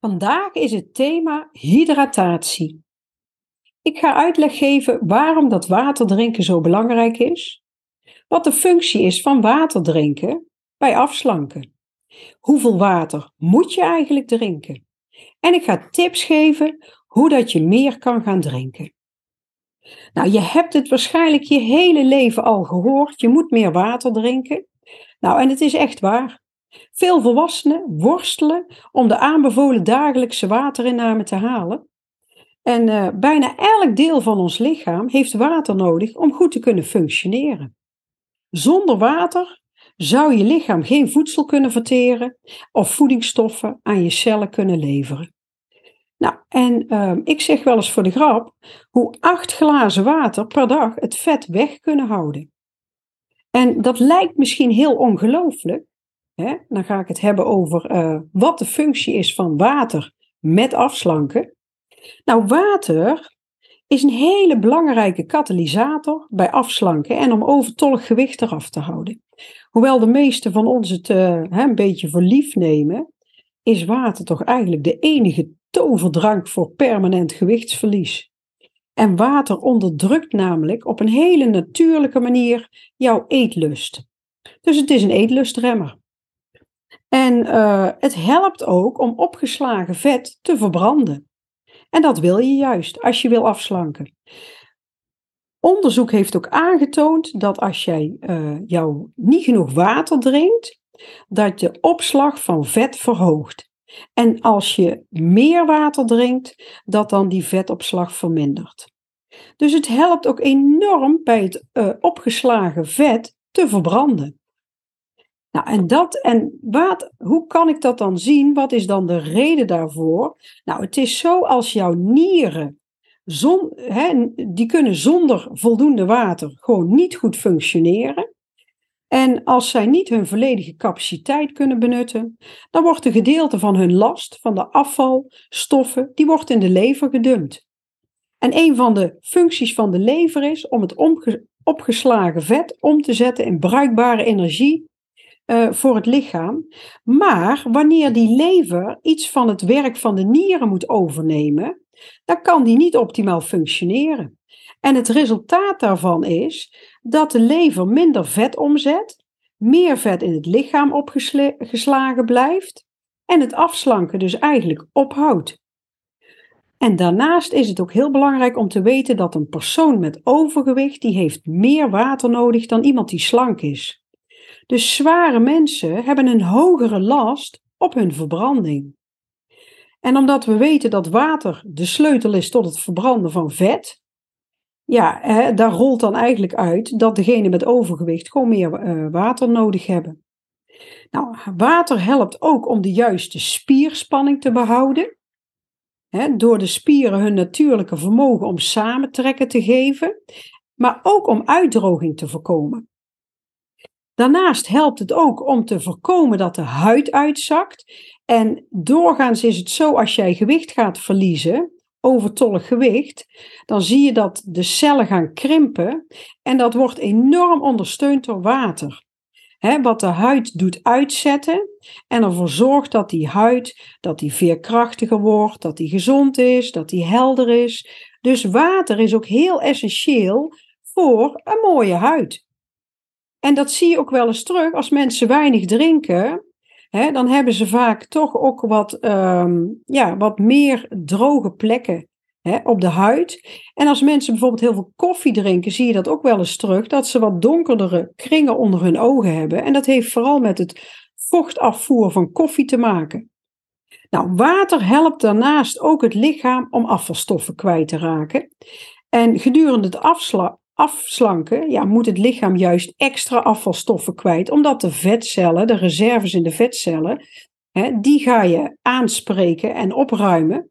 Vandaag is het thema hydratatie. Ik ga uitleg geven waarom dat water drinken zo belangrijk is, wat de functie is van water drinken bij afslanken. Hoeveel water moet je eigenlijk drinken? En ik ga tips geven hoe dat je meer kan gaan drinken. Nou, je hebt het waarschijnlijk je hele leven al gehoord. Je moet meer water drinken. Nou, en het is echt waar. Veel volwassenen worstelen om de aanbevolen dagelijkse waterinname te halen. En uh, bijna elk deel van ons lichaam heeft water nodig om goed te kunnen functioneren. Zonder water zou je lichaam geen voedsel kunnen verteren of voedingsstoffen aan je cellen kunnen leveren. Nou, en uh, ik zeg wel eens voor de grap hoe acht glazen water per dag het vet weg kunnen houden. En dat lijkt misschien heel ongelooflijk, Hè? Dan ga ik het hebben over uh, wat de functie is van water met afslanken. Nou, water is een hele belangrijke katalysator bij afslanken en om overtollig gewicht eraf te houden. Hoewel de meesten van ons het uh, een beetje voor lief nemen, is water toch eigenlijk de enige toverdrank voor permanent gewichtsverlies. En water onderdrukt namelijk op een hele natuurlijke manier jouw eetlust. Dus het is een eetlustremmer. En uh, het helpt ook om opgeslagen vet te verbranden. En dat wil je juist als je wil afslanken. Onderzoek heeft ook aangetoond dat als jij uh, jou niet genoeg water drinkt, dat de opslag van vet verhoogt. En als je meer water drinkt, dat dan die vetopslag vermindert. Dus het helpt ook enorm bij het uh, opgeslagen vet te verbranden. Nou, en dat, en wat, hoe kan ik dat dan zien? Wat is dan de reden daarvoor? Nou, het is zo als jouw nieren, hè, die kunnen zonder voldoende water gewoon niet goed functioneren. En als zij niet hun volledige capaciteit kunnen benutten, dan wordt een gedeelte van hun last, van de afvalstoffen, die wordt in de lever gedumpt. En een van de functies van de lever is om het opgeslagen vet om te zetten in bruikbare energie uh, voor het lichaam. Maar wanneer die lever iets van het werk van de nieren moet overnemen, dan kan die niet optimaal functioneren. En het resultaat daarvan is dat de lever minder vet omzet, meer vet in het lichaam opgeslagen blijft en het afslanken dus eigenlijk ophoudt. En daarnaast is het ook heel belangrijk om te weten dat een persoon met overgewicht die heeft meer water nodig dan iemand die slank is. Dus zware mensen hebben een hogere last op hun verbranding. En omdat we weten dat water de sleutel is tot het verbranden van vet, ja, hè, daar rolt dan eigenlijk uit dat degene met overgewicht gewoon meer uh, water nodig hebben. Nou, water helpt ook om de juiste spierspanning te behouden. Hè, door de spieren hun natuurlijke vermogen om samentrekken te geven, maar ook om uitdroging te voorkomen. Daarnaast helpt het ook om te voorkomen dat de huid uitzakt. En doorgaans is het zo als jij gewicht gaat verliezen, overtollig gewicht, dan zie je dat de cellen gaan krimpen en dat wordt enorm ondersteund door water. wat de huid doet uitzetten en ervoor zorgt dat die huid dat die veerkrachtiger wordt, dat die gezond is, dat die helder is. Dus water is ook heel essentieel voor een mooie huid. En dat zie je ook wel eens terug als mensen weinig drinken. Hè, dan hebben ze vaak toch ook wat, ehm, ja, wat meer droge plekken hè, op de huid. En als mensen bijvoorbeeld heel veel koffie drinken, zie je dat ook wel eens terug, dat ze wat donkerdere kringen onder hun ogen hebben. En dat heeft vooral met het vochtafvoer van koffie te maken. Nou, water helpt daarnaast ook het lichaam om afvalstoffen kwijt te raken. En gedurende het afslanken, ja, moet het lichaam juist extra afvalstoffen kwijt, omdat de vetcellen, de reserves in de vetcellen, hè, die ga je aanspreken en opruimen.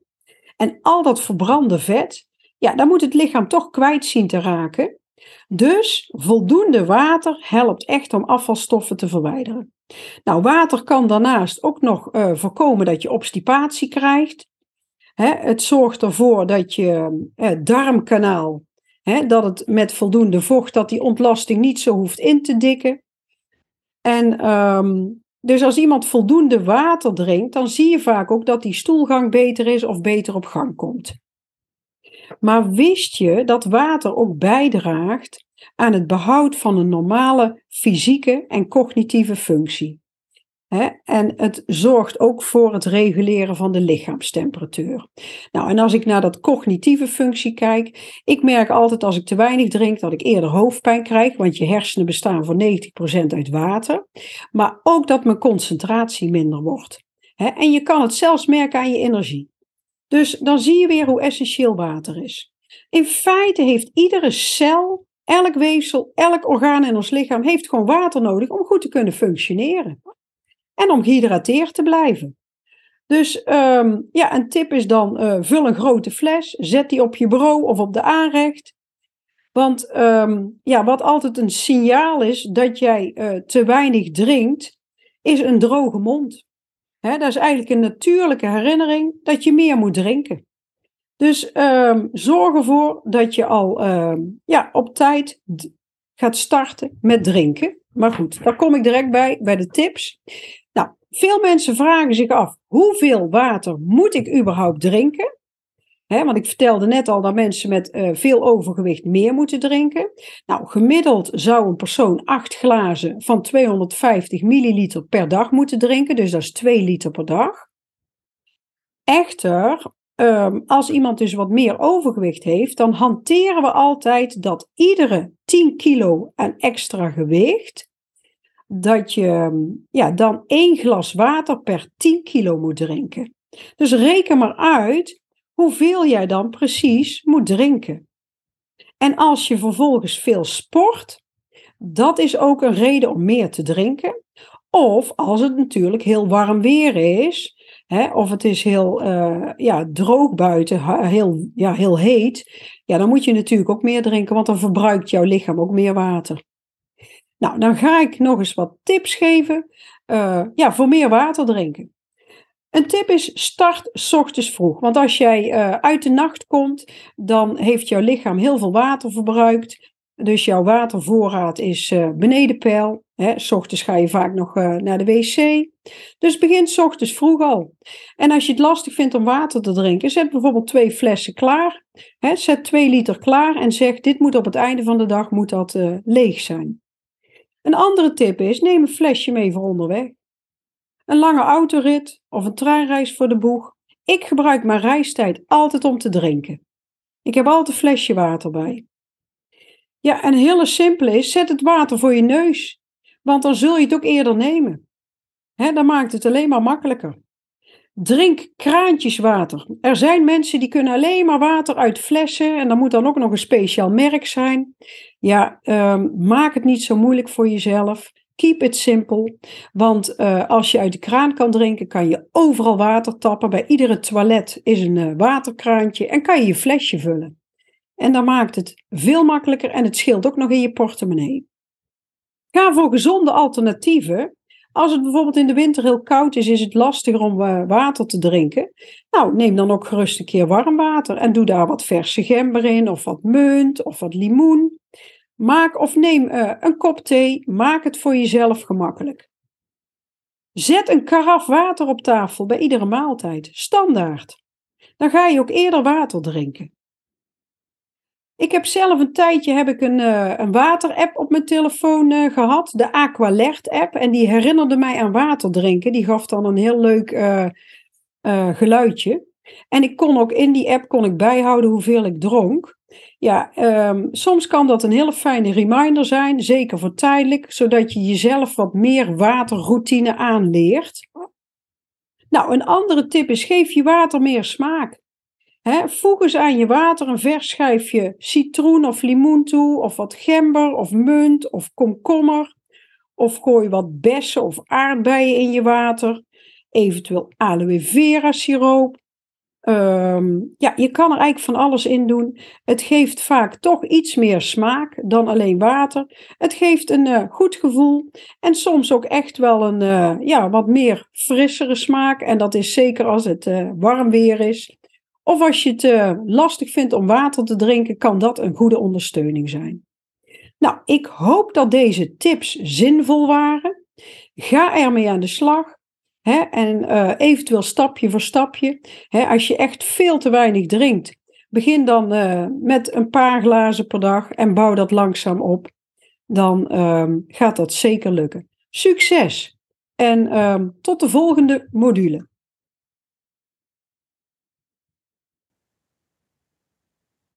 En al dat verbrande vet, ja, daar moet het lichaam toch kwijt zien te raken. Dus voldoende water helpt echt om afvalstoffen te verwijderen. Nou, water kan daarnaast ook nog uh, voorkomen dat je obstipatie krijgt. Het zorgt ervoor dat je uh, darmkanaal dat het met voldoende vocht, dat die ontlasting niet zo hoeft in te dikken. En um, Dus als iemand voldoende water drinkt, dan zie je vaak ook dat die stoelgang beter is of beter op gang komt. Maar wist je dat water ook bijdraagt aan het behoud van een normale fysieke en cognitieve functie? En het zorgt ook voor het reguleren van de lichaamstemperatuur. Nou, en als ik naar dat cognitieve functie kijk, ik merk altijd als ik te weinig drink dat ik eerder hoofdpijn krijg, want je hersenen bestaan voor 90% uit water, maar ook dat mijn concentratie minder wordt. en je kan het zelfs merken aan je energie. Dus dan zie je weer hoe essentieel water is. In feite heeft iedere cel, elk weefsel, elk orgaan in ons lichaam heeft gewoon water nodig om goed te kunnen functioneren en om gehydrateerd te blijven. Dus um, ja, een tip is dan: uh, vul een grote fles, zet die op je bureau of op de aanrecht. Want um, ja, wat altijd een signaal is dat jij uh, te weinig drinkt, is een droge mond. He, dat is eigenlijk een natuurlijke herinnering dat je meer moet drinken. Dus um, zorg ervoor dat je al ja, op tijd gaat starten met drinken. Maar goed, daar kom ik direct bij, bij de tips. Veel mensen vragen zich af, hoeveel water moet ik überhaupt drinken? want ik vertelde net al dat mensen met uh, veel overgewicht meer moeten drinken. Nou, gemiddeld zou een persoon 8 glazen van 250 milliliter per dag moeten drinken, dus dat is 2 liter per dag. Echter, um, als iemand dus wat meer overgewicht heeft, dan hanteren we altijd dat iedere 10 kilo aan extra gewicht dat je ja, dan één glas water per 10 kilo moet drinken. Dus reken maar uit hoeveel jij dan precies moet drinken. En als je vervolgens veel sport, dat is ook een reden om meer te drinken. Of als het natuurlijk heel warm weer is, hè, of het is heel uh, ja, droog buiten, heel, ja, heel heet, ja, dan moet je natuurlijk ook meer drinken, want dan verbruikt jouw lichaam ook meer water. Nou, dan ga ik nog eens wat tips geven uh, ja, voor meer water drinken. Een tip is start ochtends vroeg. Want als jij uh, uit de nacht komt, dan heeft jouw lichaam heel veel water verbruikt. Dus jouw watervoorraad is uh, beneden peil. Hè, ochtends ga je vaak nog naar de wc. Dus begin ochtends vroeg al. En als je het lastig vindt om water te drinken, zet bijvoorbeeld twee flessen klaar. Hè, zet twee liter klaar en zeg: dit moet op het einde van de dag moet dat, leeg zijn. Een andere tip is: neem een flesje mee voor onderweg. Een lange autorit of een treinreis voor de boeg. Ik gebruik mijn reistijd altijd om te drinken. Ik heb altijd een flesje water bij. Ja, en een hele simpele is: zet het water voor je neus, want dan zul je het ook eerder nemen. Dan maakt het alleen maar makkelijker. Drink kraantjeswater. Er zijn mensen die kunnen alleen maar water uit flessen en dan moet dan ook nog een speciaal merk zijn. Ja, um, maak het niet zo moeilijk voor jezelf. Keep it simple. Want uh, als je uit de kraan kan drinken, kan je overal water tappen. Bij iedere toilet is een uh, waterkraantje en kan je je flesje vullen. En dan maakt het veel makkelijker en het scheelt ook nog in je portemonnee. Ga voor gezonde alternatieven als het bijvoorbeeld in de winter heel koud is, is het lastiger om uh, water te drinken. Nou, neem dan ook gerust een keer warm water en doe daar wat verse gember in, of wat munt, of wat limoen. Maak of neem uh, een kop thee, maak het voor jezelf gemakkelijk. Zet een karaf water op tafel bij iedere maaltijd, standaard. Dan ga je ook eerder water drinken. Ik heb zelf een tijdje heb ik een, uh, een waterapp op mijn telefoon uh, gehad, de Aqualert app. En die herinnerde mij aan water drinken. Die gaf dan een heel leuk uh, geluidje. En ik kon ook in die app kon ik bijhouden hoeveel ik dronk. Ja, um, soms kan dat een hele fijne reminder zijn, zeker voor tijdelijk, zodat je jezelf wat meer waterroutine aanleert. Nou, een andere tip is: geef je water meer smaak. Voeg eens aan je water een vers schijfje citroen of limoen toe, of wat gember of munt of komkommer. Of gooi wat bessen of aardbeien in je water. Eventueel aloe vera siroop. Um, ja, je kan er eigenlijk van alles in doen. Het geeft vaak toch iets meer smaak dan alleen water. Het geeft een uh, goed gevoel en soms ook echt wel een uh, ja, wat meer frissere smaak. En dat is zeker als het uh, warm weer is. Of als je het uh, lastig vindt om water te drinken, kan dat een goede ondersteuning zijn. Nou, ik hoop dat deze tips zinvol waren. Ga ermee aan de slag. Hè, en uh, eventueel stapje voor stapje. Hè, als je echt veel te weinig drinkt, begin dan uh, met een paar glazen per dag en bouw dat langzaam op. Dan um, gaat dat zeker lukken. Succes! En um, tot de volgende module.